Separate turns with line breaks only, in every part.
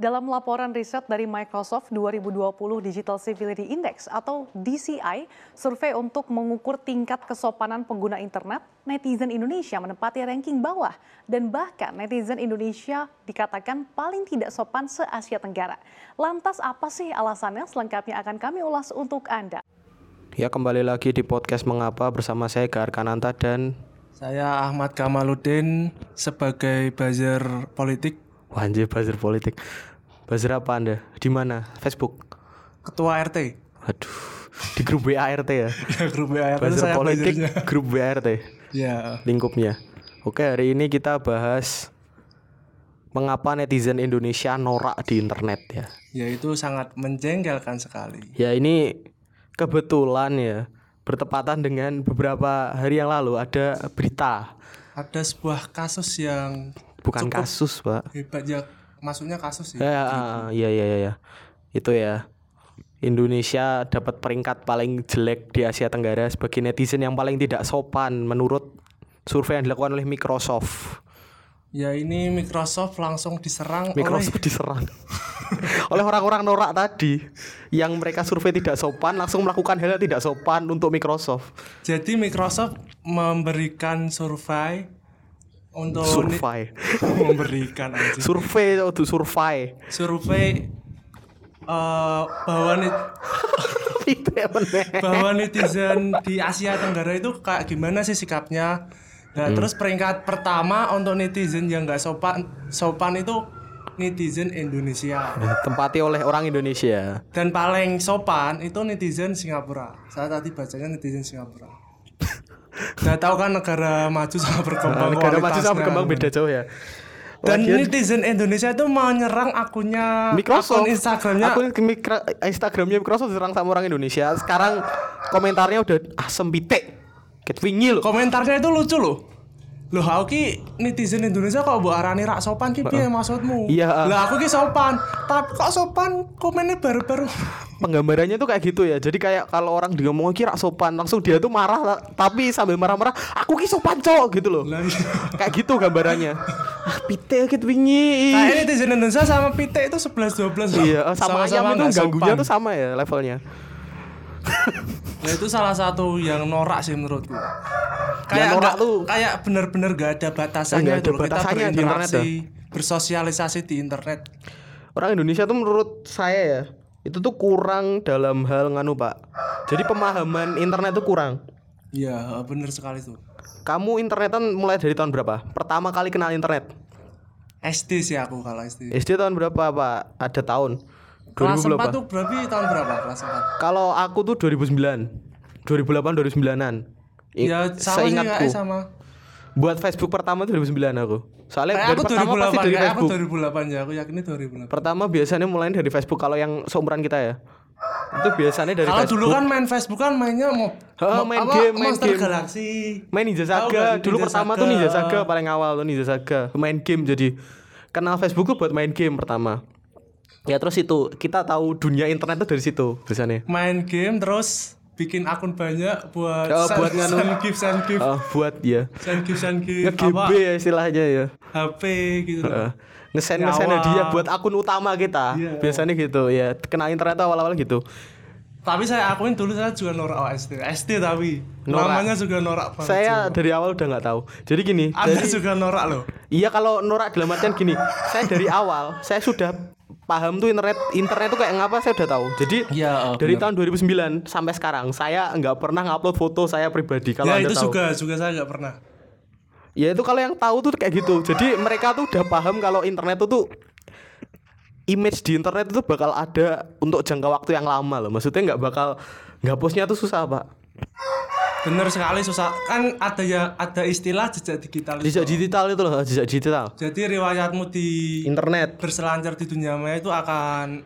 Dalam laporan riset dari Microsoft 2020 Digital Civility Index atau DCI, survei untuk mengukur tingkat kesopanan pengguna internet, netizen Indonesia menempati ranking bawah dan bahkan netizen Indonesia dikatakan paling tidak sopan se-Asia Tenggara. Lantas apa sih alasannya? Selengkapnya akan kami ulas untuk Anda.
Ya kembali lagi di podcast Mengapa bersama saya Gar Kananta dan
Saya Ahmad Kamaluddin sebagai buzzer politik,
Wanjir buzzer politik. Buzzer apa Anda? Di mana? Facebook.
ketua RT.
Aduh, di grup WART ya.
Ya, grup WA RT itu
Buzzer
saya
politik
buzzernya.
grup WART
Ya,
lingkupnya. Oke, hari ini kita bahas mengapa netizen Indonesia norak di internet ya.
ya itu sangat menjengkelkan sekali.
Ya ini kebetulan ya bertepatan dengan beberapa hari yang lalu ada berita
Ada sebuah kasus yang
bukan kasus pak
hebat ya, maksudnya kasus sih.
ya ah, iya iya iya ya. itu ya Indonesia dapat peringkat paling jelek di Asia Tenggara sebagai netizen yang paling tidak sopan menurut survei yang dilakukan oleh Microsoft
Ya ini Microsoft langsung diserang
Microsoft diserang oleh orang-orang norak tadi yang mereka survei tidak sopan langsung melakukan hal yang tidak sopan untuk Microsoft
oleh. Jadi Microsoft memberikan survei untuk
survei
memberikan anjing.
survei itu survei
survei eh, bahwa
itu ya
bahwa netizen di Asia Tenggara itu kayak gimana sih sikapnya. Nah,
Hmm.
terus peringkat pertama untuk netizen yang nggak sopan sopan itu netizen Indonesia.
Tempati oleh orang Indonesia.
Dan paling sopan itu netizen Singapura. Saya tadi bacanya netizen Singapura. Nggak tahu kan negara maju sama berkembang
Negara maju sama berkembang beda jauh ya.
Dan
Lagian
netizen Indonesia itu menyerang akunnya
Microsoft
akun Instagramnya
akun Mikro- Instagramnya Microsoft diserang sama orang Indonesia. Sekarang komentarnya udah asem pitik. Ket wingi loh.
komentarnya itu lucu loh Loh aku ki netizen Indonesia kok mbok arani rak sopan ki piye maksudmu?
Iya, ah.
Lah aku ki sopan, tapi kok sopan komennya baru-baru.
Penggambarannya tuh kayak gitu ya. Jadi kayak kalau orang dia ngomong kira sopan, langsung dia tuh marah tapi sambil marah-marah, aku ki sopan cowok gitu loh.
Lah iya.
kayak gitu gambarannya. Ah, pitik ket wingi.
Kayak netizen Indonesia sama Pite itu 11 12 loh.
Iya, sama ayam itu ganggunya
sopan.
tuh sama ya levelnya.
Nah, itu salah satu yang norak sih menurutku.
Yang norak
nggak-
tuh-
kayak bener-bener gak ada batasannya
Nggak ada
itu. Kita
batasannya di internet ya.
berinteraksi, bersosialisasi di internet.
Orang Indonesia tuh menurut saya ya itu tuh kurang dalam hal nganu pak. Jadi pemahaman internet tuh kurang.
Iya, bener sekali tuh.
Kamu internetan mulai dari tahun berapa? Pertama kali kenal internet?
SD sih aku kalau SD.
SD tahun berapa pak? Ada tahun?
Kelas
2000
4
berapa?
tuh berarti tahun berapa kelas 4?
Kalau aku tuh 2009 2008 2009an I-
Ya sama sih
seingatku.
kayak sama.
Buat Facebook pertama tuh 2009 aku Soalnya
Kayak
dari
aku
pertama
2008,
pasti dari
kayak aku
Facebook
2008 ya, aku yakin ini 2008.
Pertama biasanya mulai dari Facebook Kalau yang seumuran kita ya Itu biasanya dari
Kalau
Facebook
dulu kan main Facebook kan mainnya mau
Oh, main game, main
Monster
game.
Galaxy.
Main Ninja Saga. Dulu
Ninja
pertama
Saga.
tuh Ninja Saga paling awal tuh Ninja Saga. Main game jadi kenal Facebook tuh buat main game pertama. Ya terus itu kita tahu dunia internet tuh dari situ biasanya.
Main game terus bikin akun banyak buat
Oh,
send-
buat nganu.
send gift send gift
Oh, buat ya.
send gift send gift
Nge-GB ya istilahnya ya.
HP gitu.
Heeh. Ngesen ngesen dia buat akun utama kita.
Iya.
Biasanya gitu ya. Kenal internet tuh awal-awal gitu.
Tapi saya akuin dulu saya juga norak oh, SD. SD tapi
Norak.
namanya juga norak banget.
Saya
sumpah.
dari awal udah nggak tahu. Jadi gini,
Anda
dari-
juga norak loh.
Iya kalau norak dalam artian gini, saya dari awal saya sudah paham tuh internet internet tuh kayak ngapa saya udah tahu. Jadi
Iya, oh,
dari
benar.
tahun 2009 sampai sekarang saya nggak pernah ngupload foto saya pribadi kalau
ya
anda
itu
tahu.
juga juga saya nggak pernah.
Ya itu kalau yang tahu tuh kayak gitu. Jadi mereka tuh udah paham kalau internet itu tuh image di internet itu bakal ada untuk jangka waktu yang lama loh. Maksudnya nggak bakal nggak postnya tuh susah pak.
Bener sekali susah. Kan ada ya ada istilah jejak digital. itu.
Jejak digital itu loh, jejak digital.
Jadi riwayatmu di
Internet.
berselancar di dunia maya itu akan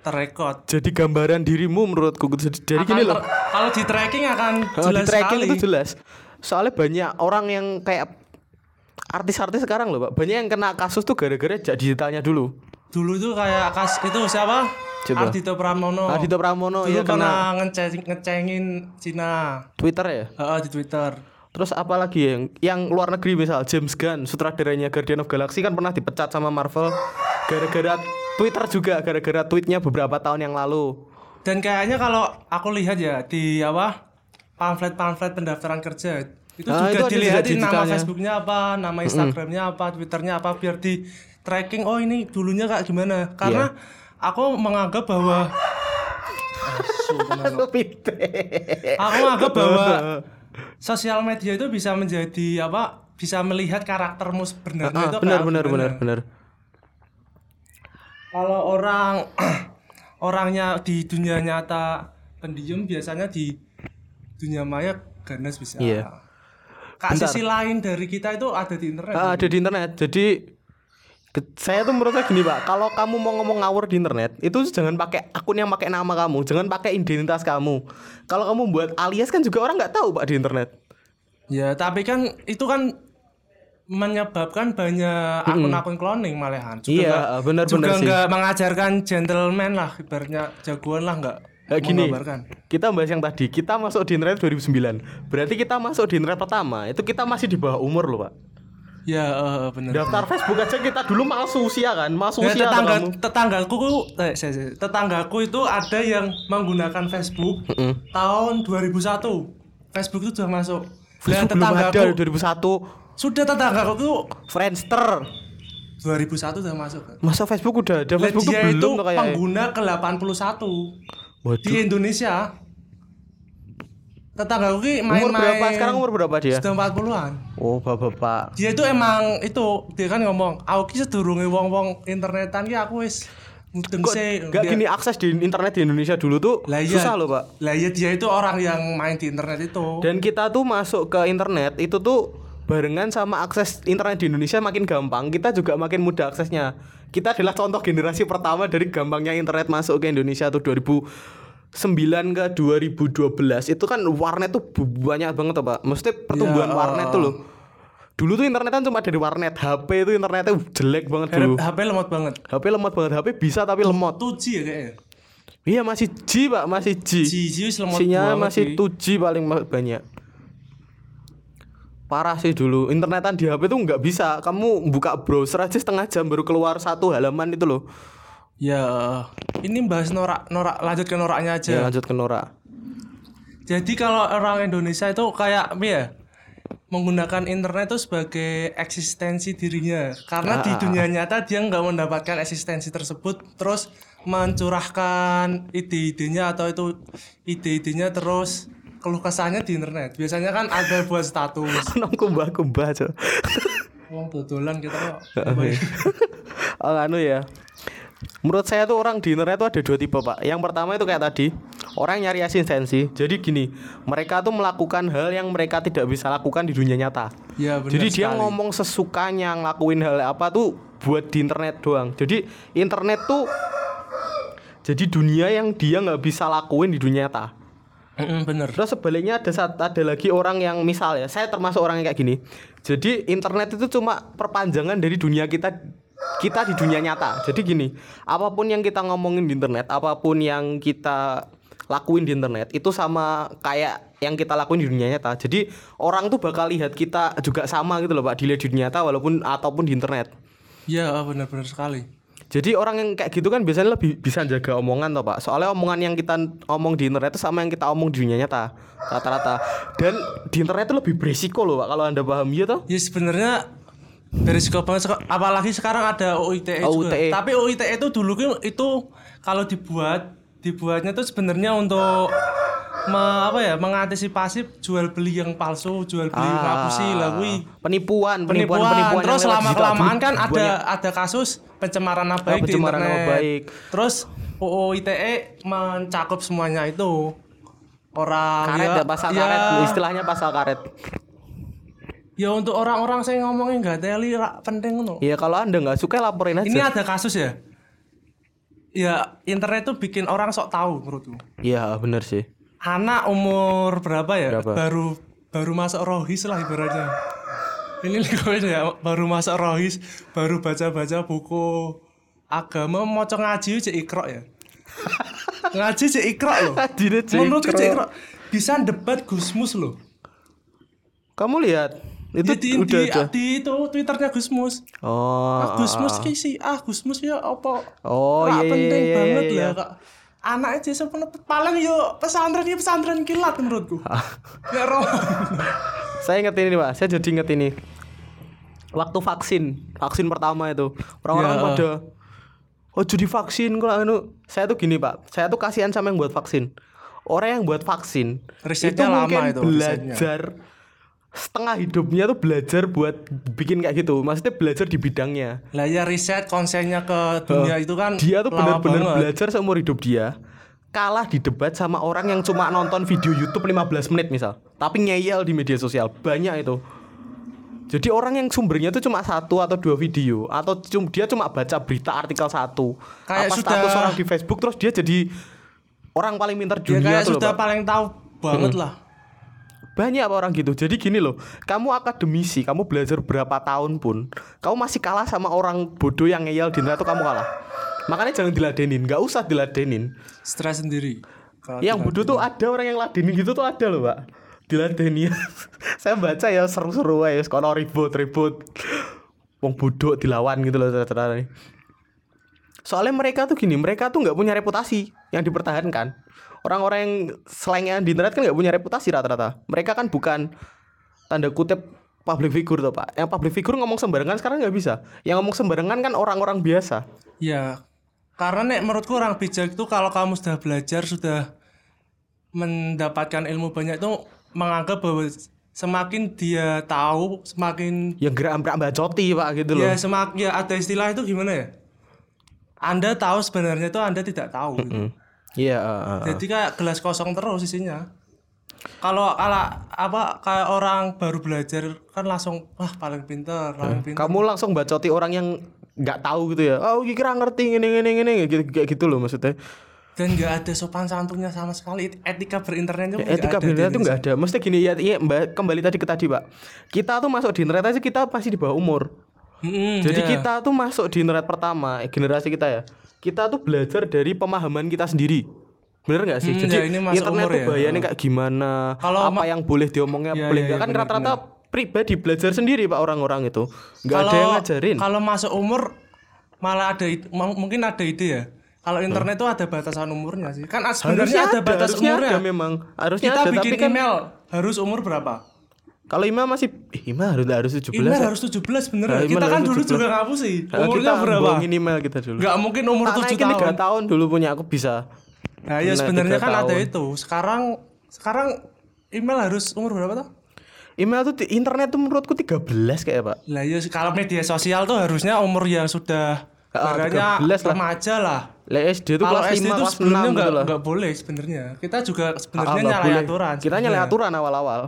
terrekod.
Jadi gambaran dirimu menurutku jadi dari
Akan
gini loh.
kalau di tracking akan
Kalau
jelas
di tracking
sekali.
itu jelas. Soalnya banyak orang yang kayak artis-artis sekarang loh, Pak. Banyak yang kena kasus tuh gara-gara jejak digitalnya dulu.
Dulu itu kayak kas itu siapa?
Coba.
Ardito Pramono.
Ardhito Pramono
Dulu
iya kena
pernah ngeceng, ngecengin Cina.
Twitter ya.
Heeh, di Twitter.
Terus apa lagi yang yang luar negeri misal James Gunn sutradaranya Guardian of Galaxy kan pernah dipecat sama Marvel gara-gara Twitter juga gara-gara tweetnya beberapa tahun yang lalu.
Dan kayaknya kalau aku lihat ya di apa pamflet-pamflet pendaftaran kerja itu
Ah, itu
juga
ada
dilihatin nama. Facebooknya apa, nama Instagramnya apa, Twitternya apa biar di tracking oh ini dulunya kayak gimana. Karena
Iya.
Aku menganggap bahwa aku menganggap bahwa sosial media itu bisa menjadi apa bisa melihat karaktermu sebenarnya
Ah,
itu
benar benar benar benar.
Kalau orang orangnya di dunia nyata pendiam biasanya di dunia maya ganas bisa.
Iya.
Kak sisi lain dari kita itu ada di internet.
Ah, ada di internet. Jadi saya tuh menurut saya gini pak, kalau kamu mau ngomong ngawur di internet, itu jangan pakai akun yang pakai nama kamu, jangan pakai identitas kamu. Kalau kamu buat alias kan juga orang nggak tahu pak di internet.
Ya, tapi kan itu kan menyebabkan banyak akun-akun cloning malahan. Juga
Iya, benar-benar
juga nggak mengajarkan gentleman lah, ibaratnya jagoan lah nggak.
Kayak gini, kita bahas yang tadi, kita masuk di internet 2009. Berarti kita masuk di internet pertama, itu kita masih di bawah umur loh pak.
Ya, eh, benar.
Daftar Facebook aja kita dulu masuk usia kan, masuk
Ya,
usia
tetangga
kamu.
tetanggaku eh, saya- saya- tetanggaku itu ada yang menggunakan Facebook tahun 2001. Facebook itu sudah masuk. Dan
Facebook belum ada
tetanggaku
2001
sudah tetanggaku itu
Friendster
2001 sudah masuk.
Masa Facebook udah ada Facebook
dia itu
belum
pengguna ke-81
Waduh
di Indonesia. Tetanggaku ki
Umur
main-main.
berapa? Sekarang umur berapa dia?
Sudah 40-an.
Oh bapak-bapak
Dia itu emang itu dia kan ngomong, "Aku ki sedurunge wong-wong internetan ki aku wis mudeng sih."
gak gini akses di internet di Indonesia dulu tuh
Lah iya.
susah loh pak
Lah iya dia itu orang yang main di internet itu.
Dan kita tuh masuk ke internet itu tuh barengan sama akses internet di Indonesia makin gampang Kita juga makin mudah aksesnya Kita adalah contoh generasi pertama dari gampangnya internet masuk ke Indonesia tuh 2009 ke 2012 Itu kan warnet tuh banyak banget tuh pak. Maksudnya pertumbuhan
Ya.
warnet tuh loh. Dulu tuh internet kan cuma dari warnet HP itu internetnya jelek banget dulu.
HP lemot banget.
HP lemot banget HP bisa tapi lemot.
2G ya kayaknya.
Iya masih G pak masih G.
G wis lemot
Sinyal masih
sih.
2G paling banyak. Parah sih dulu. Internetan di HP tuh nggak bisa. Kamu buka browser aja setengah jam baru keluar satu halaman itu loh
Ya, ini bahas norak norak lanjut ke noraknya aja.
Ya lanjut ke Nora
Jadi kalau orang Indonesia itu kayak ya? Menggunakan internet itu sebagai eksistensi dirinya. Karena di
Ah.
dunia nyata dia nggak mendapatkan eksistensi tersebut, terus mencurahkan ide-idenya atau itu ide-idenya terus keluh kesahnya di internet. Biasanya kan ada buat status.
Nong kumbah kumbah cok
Wong dodolan kita kok.
Oh anu ya Menurut saya tuh orang di internet tuh ada dua tipe pak Yang pertama itu kayak tadi Orang nyari asistensi Jadi gini Mereka tuh melakukan hal yang mereka tidak bisa lakukan di dunia nyata
Ya benar
Jadi dia
sekali.
ngomong sesukanya ngelakuin hal apa tuh buat di internet doang. Jadi internet tuh jadi dunia yang dia nggak bisa lakuin di dunia nyata.
Mm-mm, bener.
Terus sebaliknya ada saat ada lagi orang yang misal ya, saya termasuk orang yang kayak gini. Jadi internet itu cuma perpanjangan dari dunia kita kita di dunia nyata. Jadi gini, apa pun yang kita ngomongin di internet, apa pun yang kita lakuin di internet itu sama kayak yang kita lakuin di dunia nyata. Jadi orang tuh bakal lihat kita juga sama gitu loh Pak, dilihat di dunia nyata walaupun ataupun di internet.
Ya benar-benar sekali.
Jadi orang yang kayak gitu kan biasanya lebih bisa jaga omongan toh Pak. Soalnya omongan yang kita omong di internet itu sama yang kita omong di dunia nyata rata-rata. Dan di internet itu lebih berisiko loh Pak kalau Anda paham ya toh.
Ya sebenarnya berisiko banget apalagi sekarang ada UITE juga.
UITE.
Tapi UITE itu dulu itu kalau dibuat dibuatnya tuh sebenarnya untuk me- apa ya mengantisipasi jual beli yang palsu, jual beli
Ah,
ngapusi lah kuwi.
penipuan,
Penipuan,
penipuan, penipuan,
terus lama kelamaan kan ada
banyak.
ada kasus pencemaran nama baik
Ah, pencemaran
di
nama
internet.
baik.
Terus UU ITE mencakup semuanya itu. Orang
karet
ya,
ya, pasal
ya,
karet, istilahnya pasal karet.
Ya untuk orang-orang saya ngomongin nggak teli penting ngono.
Iya kalau Anda nggak suka laporin aja.
Ini ada kasus ya. Ya internet tuh bikin orang sok tahu menurutku.
Iya bener sih.
Anak umur berapa ya?
Berapa?
Baru baru masuk rohis lah ibaratnya. Ini lingkungan ya baru masuk rohis, baru baca-baca buku agama mau ngaji cek ikro ya. ngaji cek ikro loh. Menurutku cek ikro bisa debat Gusmus loh.
Kamu lihat itu
Jadi di,
udah
di, di itu Twitternya Gusmus.
Oh.
Ah, Gusmus ki sih, ah Gusmus ya apa?
Oh, iya, iya,
penting
iya,
banget
iya,
lah
iya.
kak. Anak aja sepenuh paling yo pesantren ya pesantren kilat menurutku.
Ah.
Ya roh.
Saya inget ini pak, saya jadi inget ini. Waktu vaksin, vaksin pertama itu orang-orang
Ya.
pada oh jadi vaksin kok anu. Saya tuh gini pak, saya tuh kasihan sama yang buat vaksin. Orang yang buat vaksin
Risetnya
itu
lama
mungkin
itu, risetnya.
Setengah hidupnya tuh belajar buat bikin kayak gitu. Maksudnya belajar di bidangnya.
Lah ya riset konsennya ke dunia itu kan
Dia tuh benar-benar belajar seumur hidup dia. Kalah di debat sama orang yang cuma nonton video YouTube 15 menit misal, tapi ngeyel di media sosial. Banyak itu. Jadi orang yang sumbernya itu cuma satu atau dua video atau cum- dia cuma baca berita artikel satu
Kayak
apa
sudah-
status orang di Facebook terus dia jadi orang paling pintar
Dia
dunia
kayak
tuh loh,
sudah
Pak.
paling tahu banget lah.
Banyak orang gitu. Jadi gini loh, kamu akademisi, kamu belajar berapa tahun pun, kamu masih kalah sama orang bodoh yang ngeyel di tuh kamu kalah. Makanya jangan diladenin, nggak usah diladenin.
Stres sendiri.
Yang bodoh tuh ada orang yang ladenin gitu tuh ada loh pak diladeni saya baca ya seru-seru aja sekolah ribut-ribut wong bodoh dilawan gitu loh nih soalnya mereka tuh gini mereka tuh nggak punya reputasi yang dipertahankan orang-orang yang selengnya di internet kan nggak punya reputasi rata-rata mereka kan bukan tanda kutip public figure tuh pak yang public figure ngomong sembarangan sekarang nggak bisa yang ngomong sembarangan kan orang-orang biasa
Ya, karena nek menurutku orang bijak itu kalau kamu sudah belajar sudah mendapatkan ilmu banyak itu menganggap bahwa semakin dia tahu semakin
yang gerak gerak bacoti pak gitu loh
ya semakin ya ada istilah itu gimana ya? Anda tahu sebenarnya itu Anda tidak tahu. gitu.
Hmm. Iya. uh, uh.
Jadi kayak gelas kosong terus isinya. Kalau kalau apa kayak orang baru belajar kan langsung wah paling pintar, paling pintar.
Kamu langsung bacoti orang yang nggak tahu gitu ya. Oh, kira ngerti ngene ngene ngene gitu kayak gitu loh maksudnya.
Dan nggak ada sopan santunnya sama sekali. Etika berinternet itu
Ya, etika benar itu nggak ada. Mesti gini ya, iya, Mbak, kembali tadi ke tadi, Pak. Kita tuh masuk di internet aja kita pasti di bawah umur.
Mm-mm,
Jadi
ya.
kita tuh masuk di internet pertama, eh, generasi kita ya. Kita tuh belajar dari pemahaman kita sendiri. Bener nggak sih?
Hmm,
Jadi
ya, ini
internet
umur
tuh
ya.
bahayanya kayak gimana?
Kalau
apa yang boleh diomongnya,
Ya,
boleh
ya, ya,
kan rata-rata pribadi belajar sendiri Pak orang-orang itu. Nggak ada yang ngajarin.
Kalau masuk umur malah ada mungkin ada ide ya. Kalau internet itu ada batasan umurnya sih. Kan sebenarnya ada, batas
harusnya
umurnya.
ada memang. Harusnya
Kita
ada
bikin
tapi kan
email harus umur berapa?
Kalau Ima masih eh, Ima harus harus 17
Email
ya.
harus 17 bener
Nah,
Kita kan dulu
17.
juga ngapus sih.
Nah,
Umurnya
kita
berapa?
email kita dulu.
Gak mungkin umur
Tak
7
naikin
tahun.
3 tahun dulu punya aku bisa.
Nah, ya sebenarnya kan ada
tahun.
itu. Sekarang sekarang email harus umur berapa tuh?
Email tuh di- internet tuh menurutku 13 kayak Pak.
Lah ya kalau media sosial tuh harusnya umur yang sudah
Ah,
ibaratnya
13 lah.
remaja lah.
Le SD
Kalau
kelas 5
SD itu
kelas 6
sebenarnya
gitu
nggak
loh.
nggak boleh sebenarnya. Kita juga
Ah,
sebenarnya
nggak
nyalahi aturan.
Kita nyalahi aturan awal-awal.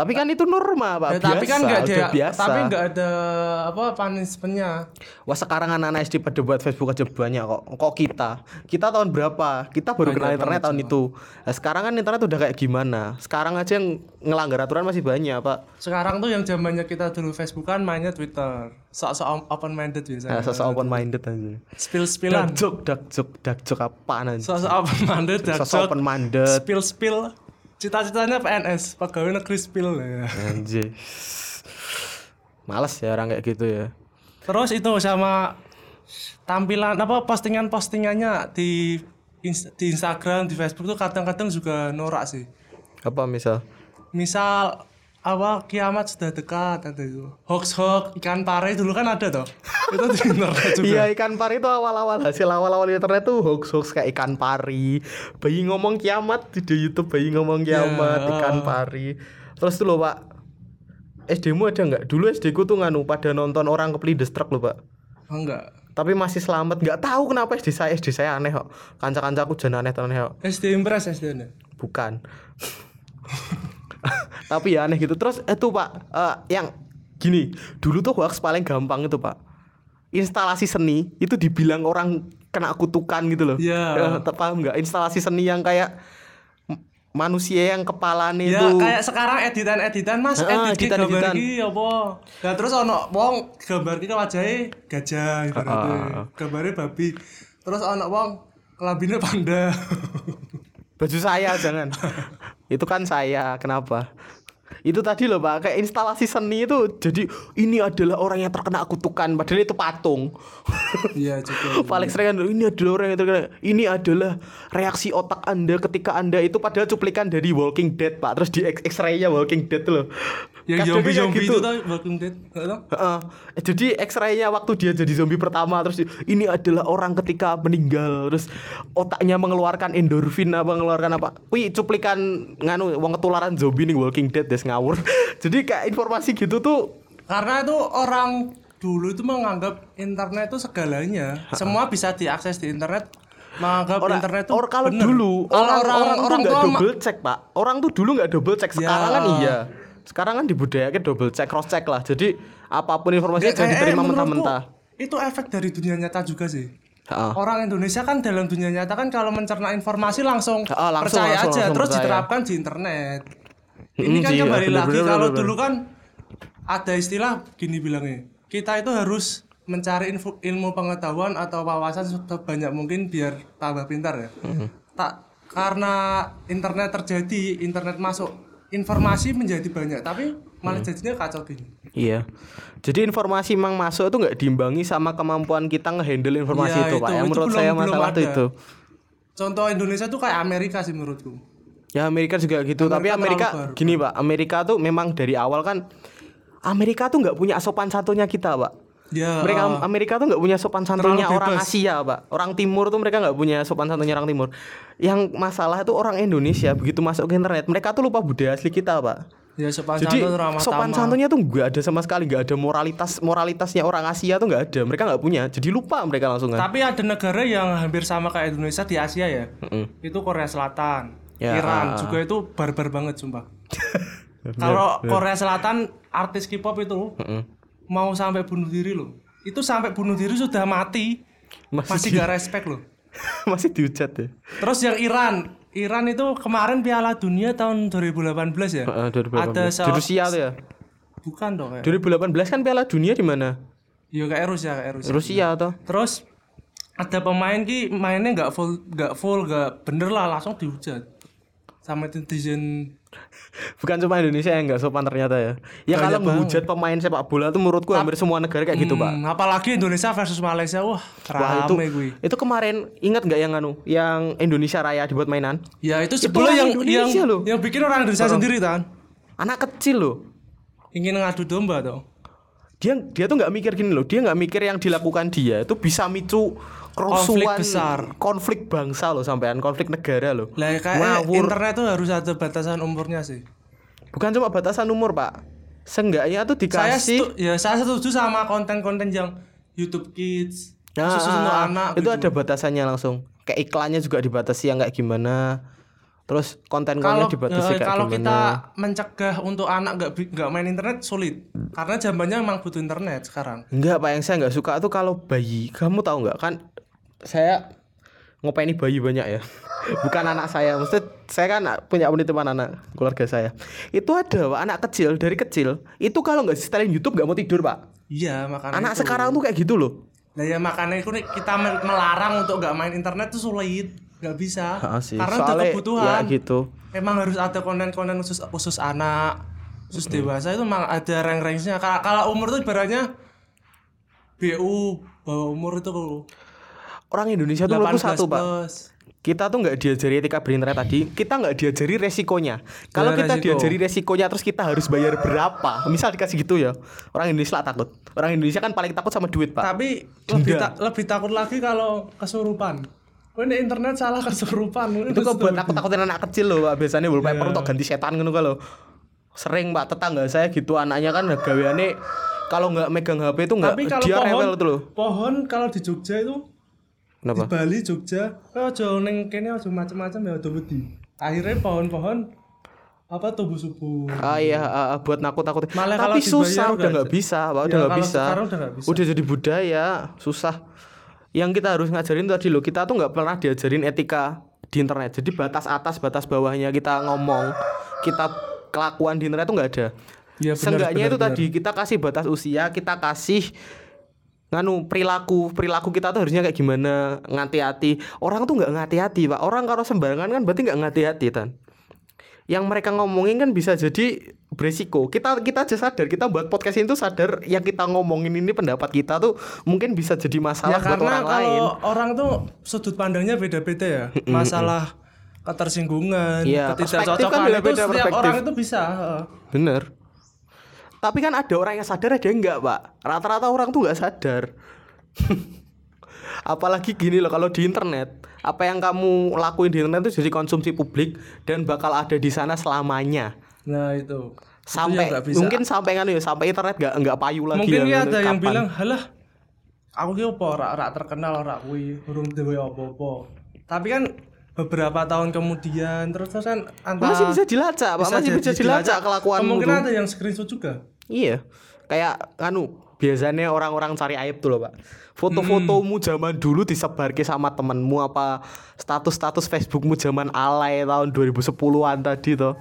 Tapi kan itu norma, Pak.
Ya,
biasa,
tapi kan nggak
udah
ada,
biasa.
tapi nggak ada apa punishmentnya.
Wah sekarang anak-anak SD pada buat Facebook aja banyak kok. Kok kita? Kita tahun berapa? Kita baru kenal internet tahun itu. Nah, sekarang kan internet udah kayak gimana? Sekarang aja yang ngelanggar aturan masih banyak, Pak.
Sekarang tuh yang zamannya kita dulu Facebook kan mainnya Twitter. Sok-sok open minded biasanya.
Nah, sosok open minded aja.
Spill-spillan.
Dark joke, dark joke, dark joke apaan aja?
Sok-sok open minded, dark
Sosok
joke,
open minded.
spill-spill. Cita-citanya PNS, pegawai negeri spill ya.
Anjir. Males ya orang kayak gitu ya.
Terus itu sama tampilan apa postingan-postingannya di ins- di Instagram, di Facebook tuh kadang-kadang juga norak sih.
Apa misal?
Misal apa kiamat sudah dekat ada itu. Hoax hoax ikan pare dulu kan ada toh. itu di internet juga.
Iya ikan pari itu awal-awal hasil awal-awal internet tuh hoax-hoax kayak ikan pari Bayi ngomong kiamat di Youtube bayi ngomong kiamat
Ya.
ikan pari Terus tuh loh pak SD mu ada nggak? Dulu SD ku tuh nganu pada nonton orang kepelindes truk loh pak
Oh, enggak.
Tapi masih selamat nggak tahu kenapa SD saya SD saya aneh kok Kanca-kancaku jangan aneh aneh kok
SD Impress SD nya.
Bukan Tapi ya aneh gitu Terus itu pak eh, Yang gini Dulu tuh hoax paling gampang itu pak Instalasi seni Itu dibilang orang kena kutukan gitu loh
Iya.
Eh, paham nggak? Instalasi seni yang kayak Manusia yang kepalanya
Ya
itu
kayak sekarang editan-editan Mas
Ah,
edit ki gambar
editan-editan.
ki apa? Nah terus ono wong gambar ki wajahnya gajah ibaratnya.
Ah.
Gambarnya babi. Terus ono wong kelambine panda.
Baju saya jangan Itu kan saya Kenapa? Itu tadi loh Pak, kayak instalasi seni itu jadi ini adalah orang yang terkena kutukan padahal itu patung.
Iya juga.
Paling sering kan ini adalah orang yang terkena ini adalah reaksi otak Anda ketika Anda itu padahal cuplikan dari Walking Dead Pak, terus di X-ray-nya Walking Dead loh.
Yang
Kadang
zombie zombie
gitu.
itu tau Walking Dead.
Eh, jadi X-ray-nya waktu dia jadi zombie pertama terus ini adalah orang ketika meninggal terus otaknya mengeluarkan endorfin apa mengeluarkan apa. Wih cuplikan nganu wong ketularan zombie nih Walking Dead des ngawur. jadi kayak informasi gitu tuh
Karena itu orang dulu itu menganggap internet itu segalanya. Semua bisa diakses di internet. Menganggap
orang
internet itu
or kalau
bener.
dulu orang orang,
orang
tuh
orang ma-
double check pak orang tuh dulu nggak double check sekarang
Ya.
kan iya sekarang kan dibudayakan double check cross check lah jadi apa pun informasinya
Ya,
jangan
eh,
diterima mentah-mentah
Itu efek dari dunia nyata juga sih.
Heeh.
Orang Indonesia kan dalam dunia nyata kan kalau mencerna informasi langsung,
Ah, langsung,
percaya
langsung,
aja
langsung
terus
percaya.
diterapkan di internet. Ini kan
sih,
kembali lagi kalau dulu kan ada istilah gini bilangnya. Kita itu harus mencari info, ilmu pengetahuan atau wawasan sebanyak mungkin biar tambah pintar ya.
Mm-hmm.
Tak karena internet terjadi, internet masuk, informasi menjadi banyak, tapi malah jadinya kacau gini.
Iya. Jadi informasi memang masuk itu nggak diimbangi sama kemampuan kita ngehandle informasi
Iya,
itu, Pak.
itu-
Yang
itu
menurut
belum-
saya
belum
masalah itu
ada.
itu.
Contoh Indonesia tuh kayak Amerika sih menurutku.
Ya Amerika juga gitu, tapi
Amerika
Amerika
terlalu baru.
gini, Pak. Amerika tuh memang dari awal kan Amerika tuh nggak punya sopan santunnya kita, Pak.
Ya.
Mereka Amerika tuh nggak punya sopan santunnya orang. Asia, Pak. Orang Timur tuh mereka nggak punya sopan santunnya orang Timur. Yang masalah itu orang Indonesia begitu masuk ke internet, mereka tuh lupa budaya asli kita, Pak.
Ya sopan
Jadi
santun ramah
sopan santunnya tuh nggak ada sama sekali, nggak ada moralitas moralitasnya orang Asia tuh nggak ada. Mereka nggak punya, jadi lupa mereka langsung kan.
Tapi ada negara yang hampir sama kayak Indonesia di Asia ya. Itu Korea Selatan,
Ya,
Iran juga itu barbar banget sumpah. Kalau Korea Selatan artis K-pop itu mau sampai bunuh diri loh. Itu sampai bunuh diri sudah mati.
Masih
Masih
di-
gak respect loh.
Masih dihujat ya.
Terus yang Iran, Iran itu kemarin Piala Dunia tahun 2018 ya.
Heeh, 2018.
Ada
di Rusia tuh ya.
Bukan dong kayak.
2018 kan Piala Dunia di mana?
Ya kayak Rusia, kayak Rusia.
Rusia tuh.
Terus ada pemain ki mainnya nggak full nggak full nggak bener lah langsung dihujat sama netizen.
Bukan cuma Indonesia yang nggak sopan ternyata ya. Ya
Banyak
kalau menghujat pemain sepak bola tuh menurutku hampir semua negara kayak gitu, Pak.
Hmm, apalagi Indonesia versus Malaysia wah
Wah itu
gue.
itu kemarin ingat nggak yang anu yang Indonesia Raya dibuat mainan?
Ya itu
Itu orang
yang
Indonesia
yang
loh.
yang bikin orang Indonesia sendiri kan
anak kecil loh.
Ingin ngadu domba tuh
dia dia tuh nggak mikir gini loh. Dia nggak mikir yang dilakukan dia itu bisa micu kerusuhan
Konflik besar.
konflik bangsa loh sampean konflik negara loh.
Lah kayak
Ngawur.
internet tuh harus ada batasan umurnya sih.
Bukan cuma batasan umur pak. Seenggaknya tuh
saya
dikasih
setu- ya saya setuju sama konten-konten yang YouTube Kids
Nah,
khusus untuk
ah,
anak
itu
gitu.
ada batasannya langsung. Kayak iklannya juga dibatasi yang kayak gimana. Terus
kalau
konten-kontennya dibatasi
eh,
kayak
kalau
gimana.
kita mencegah untuk anak nggak nggak main internet sulit. Karena zamannya emang butuh internet sekarang.
Enggak pak. Yang saya nggak suka tuh kalau bayi. Kamu tahu nggak? Kan saya ngopeni bayi banyak ya bukan anak saya maksud saya kan punya penitipan anak keluarga saya itu ada pak anak kecil dari kecil itu kalau nggak setelin YouTube nggak mau tidur pak
iya makanya
anak
itu.
sekarang tuh kayak gitu loh
Nah ya makanya itu kita melarang untuk nggak main internet tuh sulit, nggak bisa.
Ah, sih.
Karena
Soalnya,
kebutuhan.
ya gitu
Emang harus ada konten-konten khusus khusus anak, khusus
Hmm.
dewasa itu memang ada rank-ranknya. Kalau kalau umur tuh ibaratnya BU bawah umur itu
orang Indonesia tuh
18
menurutku satu pak. kita tuh nggak diajari etika berinternet tadi kita nggak diajari resikonya. Kalau kita
resiko.
diajari resikonya terus kita harus bayar berapa? Misal dikasih gitu ya. Orang Indonesia lah takut. Orang Indonesia kan paling takut sama duit pak.
Tapi lebih ta- lebih takut lagi kalau kesurupan. Ini internet salah kesurupan.
itu kok buat takut takutin anak kecil loh pak. Biasanya wallpaper
Iya.
untuk ganti setan gitu kalau sering pak tetangga saya gitu anaknya kan gaweannya kalau nggak megang HP itu nggak dia
pohon,
rewel tuh loh.
pohon kalau di Jogja itu di
kenapa
Bali Jogja oh aja ning kene aja macam-macam ya udah wedi akhirnya pohon-pohon apa tumbuh subur
Ah iya ah, buat nakut nakut.
Malah
Tapi susah udah
nggak bisa.
Pak.
Ya,
Udah nggak bisa.
udah nggak bisa.
Udah jadi budaya, susah. Yang kita harus ngajarin tadi loh, kita tuh nggak pernah diajarin etika di internet. Jadi batas atas, batas bawahnya kita ngomong, kita kelakuan di internet tuh nggak ada.
Iya, benar,
Seenggaknya
benar,
itu
benar.
tadi kita kasih batas usia, kita kasih nganu perilaku perilaku kita tuh harusnya kayak gimana ngati-hati orang tuh nggak ngati-hati pak orang kalau sembarangan kan berarti nggak ngati-hati tan yang mereka ngomongin kan bisa jadi beresiko. Kita kita aja sadar kita buat podcast ini tuh sadar yang kita ngomongin ini pendapat kita tuh mungkin bisa jadi
ya
masalah buat
karena
orang
kalau
lain.
orang tuh sudut pandangnya beda-beda ya masalah ketersinggungan
Iya, perspektif kan
ketidakcocokan itu
beda-beda
setiap
perspektif.
orang itu bisa.
Bener. Tapi kan ada orang yang sadar ada yang enggak, Pak. Rata-rata orang tuh nggak sadar. Apalagi gini loh kalau di internet, apa yang kamu lakuin di internet itu jadi konsumsi publik dan bakal ada di sana selamanya.
nah itu Itu
Sampai
nggak bisa.
mungkin sampai kan ya sampai internet nggak nggak payu lagi.
mungkin
ya,
ada yang bilang halah aku ki apa ora ora terkenal ora kuwi urung duwe apa-apa tapi kan beberapa tahun kemudian terus terus kan antara
masih bisa dilacak, Pak. masih bisa dilacak kelakuanmu.
kemungkinan ada yang screenshot juga
Iya. Kayak anu biasanya orang-orang cari aib tuh loh, Pak. Foto-fotomu zaman dulu disebarke sama temenmu apa status-status Facebookmu zaman alay tahun 2010-an tadi tuh.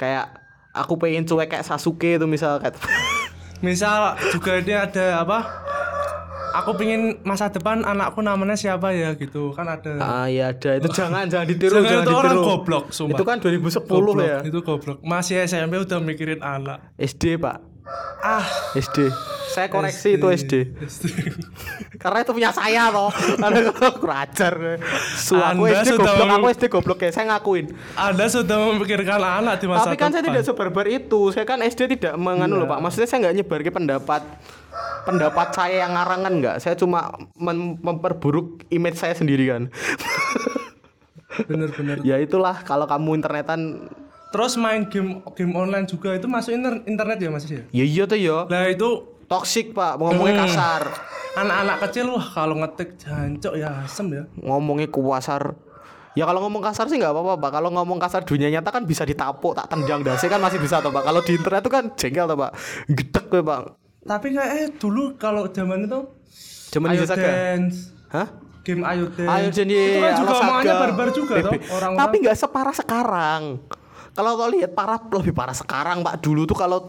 Kayak aku pengen cuek kayak Sasuke itu misal kayak
misal juga ini ada apa aku pingin masa depan anakku namanya siapa ya gitu kan ada
Ah iya ada itu jangan jangan ditiru
Jangan
jangan,
itu orang
ditiru.
goblok, sumpah.
Itu kan 2010
Goblok,
ya.
itu goblok masih SMP udah mikirin anak
SD, Pak.
Ah
SD. Saya koreksi itu SD. Karena itu punya saya toh. Karena aku ajar. Su aku
Anda
SD goblok, aku SD goblok ya, saya ngakuin.
anda sudah memikirkan anak di masa
Tapi kan saya
depan.
tidak sebarbar itu. Saya kan SD tidak menganu loh, Pak. Maksudnya saya nggak nyebar ke pendapat pendapat saya yang ngarangan nggak. Saya cuma mem- memperburuk image saya sendiri kan.
bener-bener
ya itulah kalau kamu internetan
terus main game game online juga itu masuk inter- internet ya mas ya
ya iya tuh ya.
lah itu
Toxic, Pak. Ngomongnya kasar.
anak-anak kecil wah kalau ngetik jancok ya asem ya
Ngomongnya kuasar. Ya kalau ngomong kasar sih nggak apa-apa, Pak. Kalau ngomong kasar dunia nyata kan bisa ditapuk, tak tendang dasi kan masih bisa tuh, Pak. Kalau di internet tuh kan jengkel tuh, Pak. Gedek gue, Pak.
tapi kayak eh dulu kalau zaman itu
Zaman
Ayo. Dance
Hah?
game Ayo Dance
Ayo jadi
itu kan juga
Alo Saga.
omongannya barbar juga toh orang
Tapi nggak separah sekarang. Kalau kau lihat parah lebih parah sekarang, Pak. Dulu tuh kalau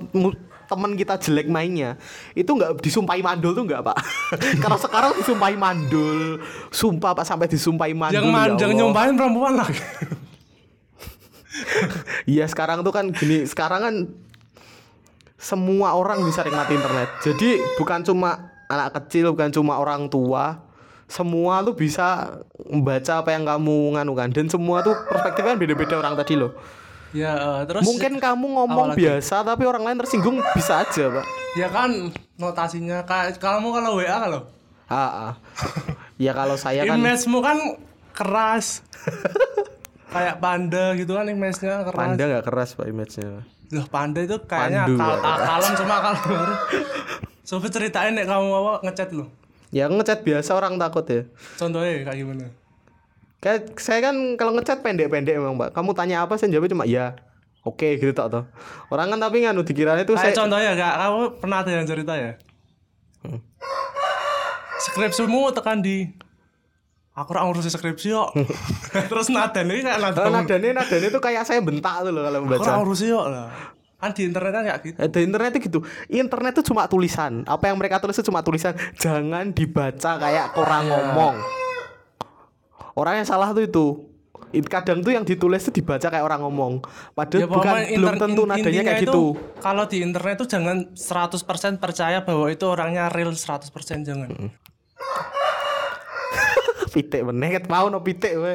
temen kita jelek mainnya, itu nggak disumpahi mandul tuh nggak, Pak. kalau sekarang disumpahi mandul, sumpah Pak sampai disumpahi mandul.
yang
ya
man, yang
Allah.
nyompain perempuan lagi
Iya sekarang tuh kan gini Sekarang kan Semua orang bisa nikmati internet Jadi bukan cuma anak kecil Bukan cuma orang tua Semua tuh bisa Membaca apa yang kamu nganu kan Dan semua tuh perspektifnya kan beda-beda orang tadi loh
ya eh, terus
Mungkin kamu ngomong biasa Tapi orang lain tersinggung bisa aja pak
ya kan notasinya kayak kamu kalau WA kalau
ah. Ya kalau saya kan
image-mu kan keras kayak panda gitu kan image-nya keras
Panda nggak keras pak image-nya
Loh, panda itu kayaknya
Pandu.
akal, kalem cuma akal. Coba ceritain nih kamu apa ngechat lu.
Ya ngechat biasa orang takut ya
Contohnya kayak gimana?
Kayak saya kan kalau ngechat pendek-pendek emang mbak. Kamu tanya apa saya jawabnya cuma ya. Oke gitu tak toh. Orang kan tapi nganu dikiranya itu
Kayak
saya
contohnya kak, kamu pernah ada yang cerita ya? Skripsimu tekan di Aku ora ngurusi skripsi kok. Terus nadanya kayak nada.
Oh, nadanya nadanya itu kayak saya bentak tuh loh kalau
Aku ora
membaca.
ngurusi kok lah. Kan di internet kan kayak gitu.
Eh, di internet itu gitu. Internet itu cuma tulisan. Apa yang mereka tulis itu cuma tulisan. Jangan dibaca kayak orang ngomong. Orang yang salah tuh itu. It- Kadang tuh yang ditulis tuh dibaca kayak orang ngomong. Padahal bukan
pokoknya
belum
inter-
tentu
in-
nadanya kayak
itu,
gitu.
Kalau di internet tuh jangan 100% percaya bahwa itu orangnya real 100% jangan.
pitik meneh ket mau no pitik we.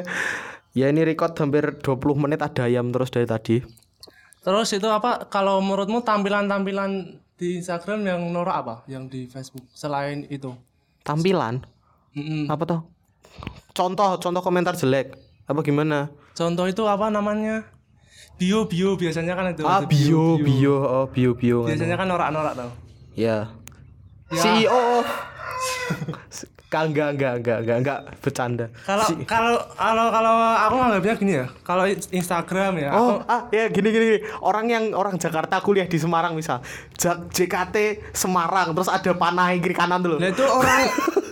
Ya ini record hampir 20 menit ada ayam terus dari tadi.
Terus itu apa kalau menurutmu tampilan-tampilan di Instagram yang norak apa? Yang di Facebook selain itu?
Tampilan
Mm-mm.
apa tuh? Contoh contoh komentar jelek. Apa gimana?
Contoh itu apa namanya? Bio bio biasanya kan itu.
Ah
ada
bio bio oh bio bio.
Biasanya kan norak-norak tau.
Ya.
Ya.
CEO. Enggak enggak enggak enggak enggak enggak bercanda.
Kalau
Si-
kalau kalau kalau aku nganggapnya gini ya. Kalau Instagram ya, aku
Oh, ah ya gini, gini gini. Orang yang orang Jakarta kuliah di Semarang misal. JKT Semarang terus ada panah kiri kanan dulu.
Nah itu orang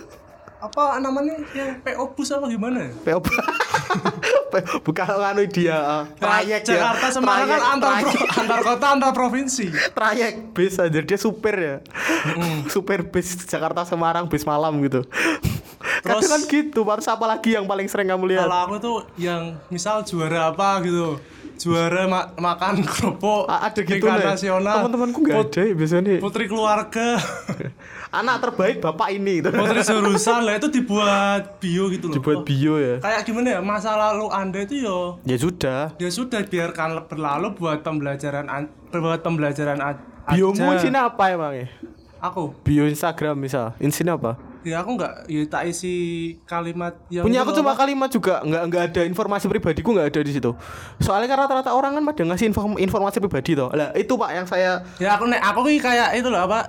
apa namanya yang PO bus apa gimana ya?
PO bukan anu dia uh, trayek ya.
Jakarta Semarang kan antar pro- antar kota antar provinsi.
trayek bis aja dia supir ya. supir bis Jakarta Semarang bis malam gitu. Kadang
Terus
kan gitu, harus apa lagi yang paling sering kamu lihat?
kalau aku tuh yang misal juara apa gitu juara ma- makan kerupuk
A- ada gitu nih.
nasional
Teman-temanku nggak ada ya biasanya.
putri keluarga
Anak terbaik bapak ini gitu.
putri jurusan lah itu dibuat bio gitu loh
Dibuat bio ya.
kayak gimana ya masa lalu anda itu yo
Ya sudah.
ya sudah biarkan berlalu buat pembelajaran an- buat pembelajaran a-
Biomu
aja.
isinya apa emangnya?
aku
Bio Instagram misal, isinya apa?
Ya aku nggak ya tak isi kalimat yang
Punya aku cuma kalimat juga, nggak nggak ada informasi pribadiku nggak ada di situ. Soalnya kan rata-rata orang kan pada ngasih inform- informasi pribadi toh. Lah itu pak yang saya
ya aku nek aku kayak itu loh apa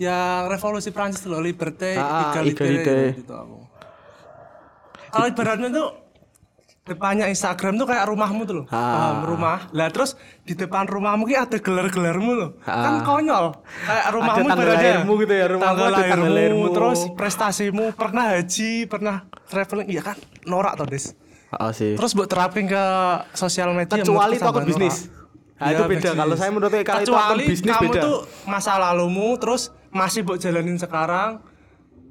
yang revolusi Prancis itu loh liberté
Ah,
egalite,
egalite.
gitu aku kalau ibaratnya tuh depannya Instagram tuh kayak rumahmu tuh loh
Ah.
paham rumah lah terus di depan rumahmu ki ada gelar-gelarmu loh
Ah.
kan konyol kayak rumahmu
tanggal
ibaratnya
lahirmu gitu ya, rumahmu
tanggal
ada tanggal
lahirmu,
lahirmu.
terus prestasimu pernah haji pernah traveling iya kan norak tuh des
Ah sih.
terus buat terapin ke sosial media
Kecuali toko bisnis.
norak.
Nah, itu
Iya,
beda. Kalau saya menurut saya kalau itu akun bisnis
kamu
beda.
tuh masa lalumu terus masih buat jalanin sekarang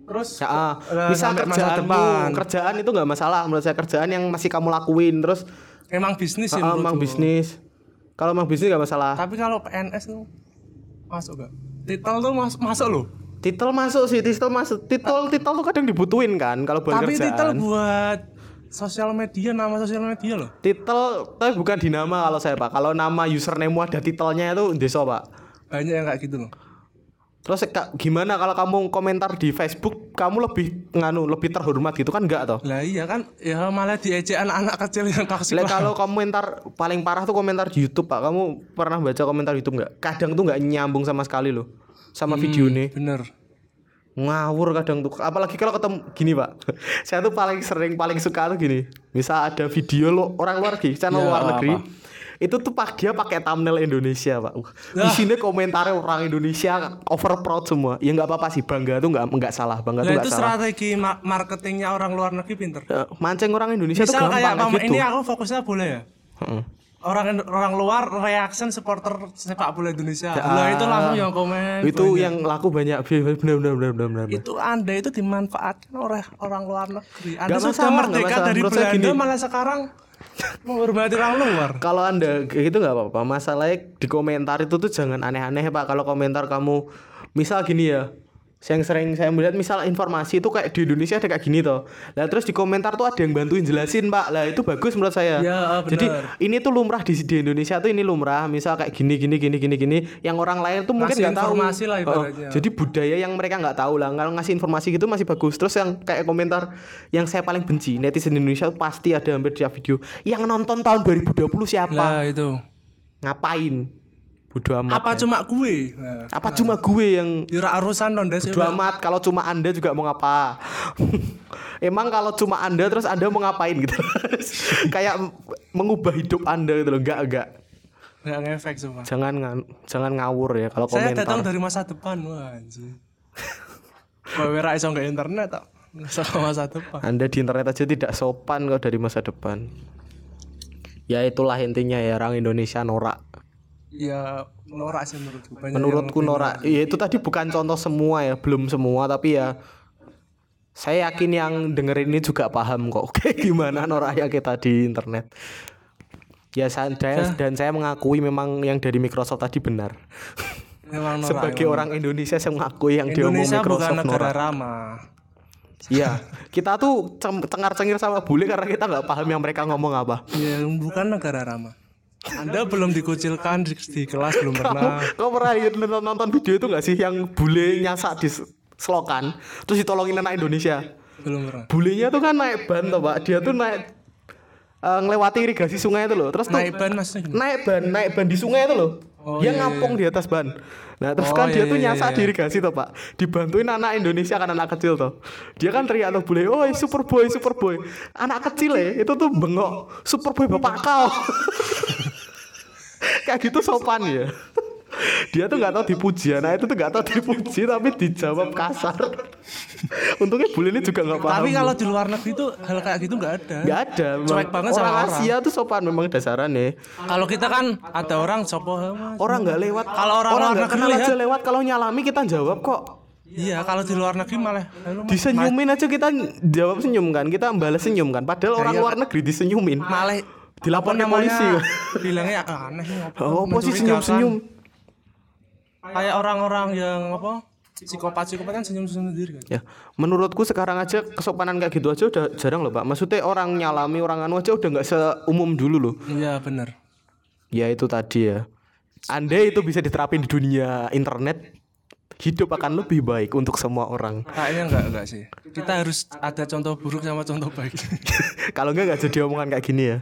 terus
Ya,
masa
kerjaanmu,
depan.
kerjaan itu nggak masalah menurut saya kerjaan yang masih kamu lakuin terus
emang bisnis sih menurutku.
emang bisnis. Kalau emang bisnis nggak masalah.
tapi kalau PNS tuh masuk gak titel tuh mas masuk loh
Titel masuk sih, titel masuk. Titel titel tuh kadang dibutuhin kan kalau buat
tapi
kerjaan.
titel buat sosial media nama sosial media loh
Titel tapi bukan di nama kalau saya pak. Kalau nama username ada titelnya itu desa pak.
banyak yang kayak gitu loh
Terus gimana kalau kamu komentar di Facebook kamu lebih nganu lebih terhormat gitu kan enggak toh?
lah iya kan ya malah diejek anak-anak kecil yang toksik
Lah kalau komentar paling parah tuh komentar di YouTube pak. Kamu pernah baca komentar YouTube nggak? Kadang tuh nggak nyambung sama sekali loh sama video nih.
bener
Ngawur kadang tuh. Apalagi kalau ketemu gini pak. saya tuh paling sering paling suka tuh gini. Misal ada video lo orang luar negeri, channel
Ya,
luar
apa?
Itu tuh pak dia pakai thumbnail Indonesia pak. Uh, Di sini komentarnya orang Indonesia over proud semua. Ya nggak apa-apa sih bangga tuh nggak nggak salah bangga tuh
Lah
nggak
itu
salah.
strategi ma- marketingnya orang luar negeri pinter.
Ya, mancing orang Indonesia tuh
Misal
gampang
kayak
gitu.
ini aku fokusnya bola ya.
Heeh.
Orang orang luar reaction supporter sepak bola Indonesia.
Ya,
Lah itu langsung yang komen.
itu
banyak.
yang laku banyak benar benar benar benar benar.
itu Anda itu dimanfaatkan oleh orang luar negeri. Anda
Nggak
sudah
masalah,
merdeka dari Belanda
gini.
malah sekarang menghormati orang luar.
Kalau anda gitu nggak apa-apa. Masalahnya di komentar itu tuh jangan aneh-aneh pak. Kalau komentar kamu, misal gini ya, yang sering saya melihat misal informasi itu kayak di Indonesia ada kayak gini toh. Lah terus di komentar tuh ada yang bantuin jelasin pak. Lah itu bagus menurut saya.
Ya, benar.
Jadi ini tuh lumrah di, di Indonesia tuh ini lumrah. Misal kayak gini gini gini gini gini. Yang orang lain tuh mungkin nggak tahu.
informasi lah
Oh,
ibaratnya.
jadi budaya yang mereka nggak tahu lah. Kalau ngasih informasi gitu masih bagus. Terus yang kayak komentar yang saya paling benci netizen Indonesia tuh pasti ada hampir tiap video. Yang nonton tahun 2020 siapa?
Lah itu.
ngapain bodo amat
Apa
ya.
cuma gue? Nah,
apa cuma gue yang
ya ora urusan dong Des.
bodo amat kalau cuma anda juga mau ngapa emang kalau cuma anda terus anda mau ngapain gitu kayak mengubah hidup anda gitu loh enggak enggak
Nggak ngefek semua.
jangan ngan- jangan ngawur ya kalau
Saya
komentar
datang dari masa depan, wah anjir. Kowe ra iso nggak internet tak? Sama masa depan.
anda di internet aja tidak sopan kok dari masa depan ya itulah intinya ya orang Indonesia norak
Ya norak sih menurutku. Banyak
menurutku norak. ya itu tadi bukan contoh semua ya belum semua tapi ya saya yakin yang dengerin ini juga paham kok. Kayak gimana norak yang kita di internet. Ya saya dan saya mengakui memang yang dari Microsoft tadi benar.
Memang norak.
sebagai orang Indonesia saya mengakui yang diomong
Indonesia bukan
Microsoft
negara
norak.
Ramah.
iya. Kita tuh cengar-cengir sama bule karena kita nggak paham yang mereka ngomong apa.
Ya bukan negara ramah. Anda belum dikucilkan di, di kelas belum pernah.
Kau pernah lihat nonton, nonton video itu gak sih yang bule nyasak di selokan? Terus ditolongin anak Indonesia?
Belum pernah.
bulenya tuh kan naik ban tuh pak. Dia tuh naik eh, ngelewati irigasi sungai itu loh. Terus tuh
Naik ban maksudnya
naik ban naik ban di sungai itu loh.
Oh,
dia
iya,
ngapung di atas ban. Nah terus
Oh,
kan dia
iya,
tuh
iya,
nyasak
iya.
di irigasi tuh pak. Dibantuin anak Indonesia kan anak kecil tuh dia kan teriak tuh bule oh super boy super boy anak kecil ya itu tuh bengok super boy bapak kau kayak gitu sopan. ya. Dia tuh nggak tahu dipuji anak itu tuh nggak tahu dipuji tapi dijawab kasar. Untungnya bule ini juga nggak paham.
Tapi kalau di luar negeri tuh hal kayak gitu nggak ada.
nggak ada.
Cuek banget sama
orang.
Orang.
Asia tuh sopan memang dasarannya.
Kalau kita kan ada orang sopo
orang nggak lewat.
Kalau orang
orang nggak kenal aja lewat kalau nyalami kita jawab kok.
Iya, kalau di luar negeri malah
Disenyumin aja kita jawab senyum kan, kita balas senyum kan. Padahal orang
iya,
luar negeri disenyumin.
malah
Dilaporkan
apa namanya,
polisi.
bilangnya aneh
Oh, apa sih senyum-senyum?
kayak orang-orang yang apa psikopat psikopat kan senyum-senyum sendiri kan
Ya, menurutku sekarang aja kesopanan kayak gitu aja udah jarang loh, Pak. Maksudnya orang nyalami orang anu aja udah nggak seumum dulu loh.
iya bener
Ya itu tadi ya. Andai itu bisa diterapin di dunia internet, hidup akan lebih baik untuk semua orang.
kayaknya enggak enggak sih kita harus ada contoh buruk sama contoh baik
Kalau enggak nggak jadi omongan kayak gini ya.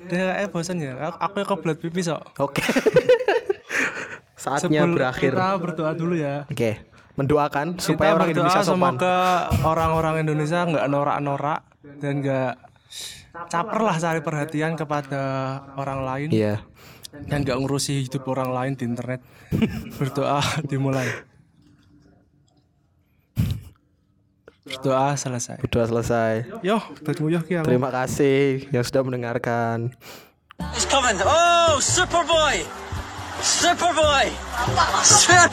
Dia eh bosan ya aku, aku pipis kok
Oke. Saatnya
Sebelum
berakhir.
kita berdoa dulu ya
Oke. Mendoakan
kita
supaya orang Indonesia sopan.
semoga orang-orang Indonesia nggak norak-norak dan nggak caper lah cari perhatian kepada orang lain
Iya.
dan nggak ngurusi hidup orang lain di internet berdoa dimulai berdoa selesai
Udah selesai.
yo aku
Terima kasih yang sudah mendengarkan.
He's coming. Oh, Superboy! Superboy! Super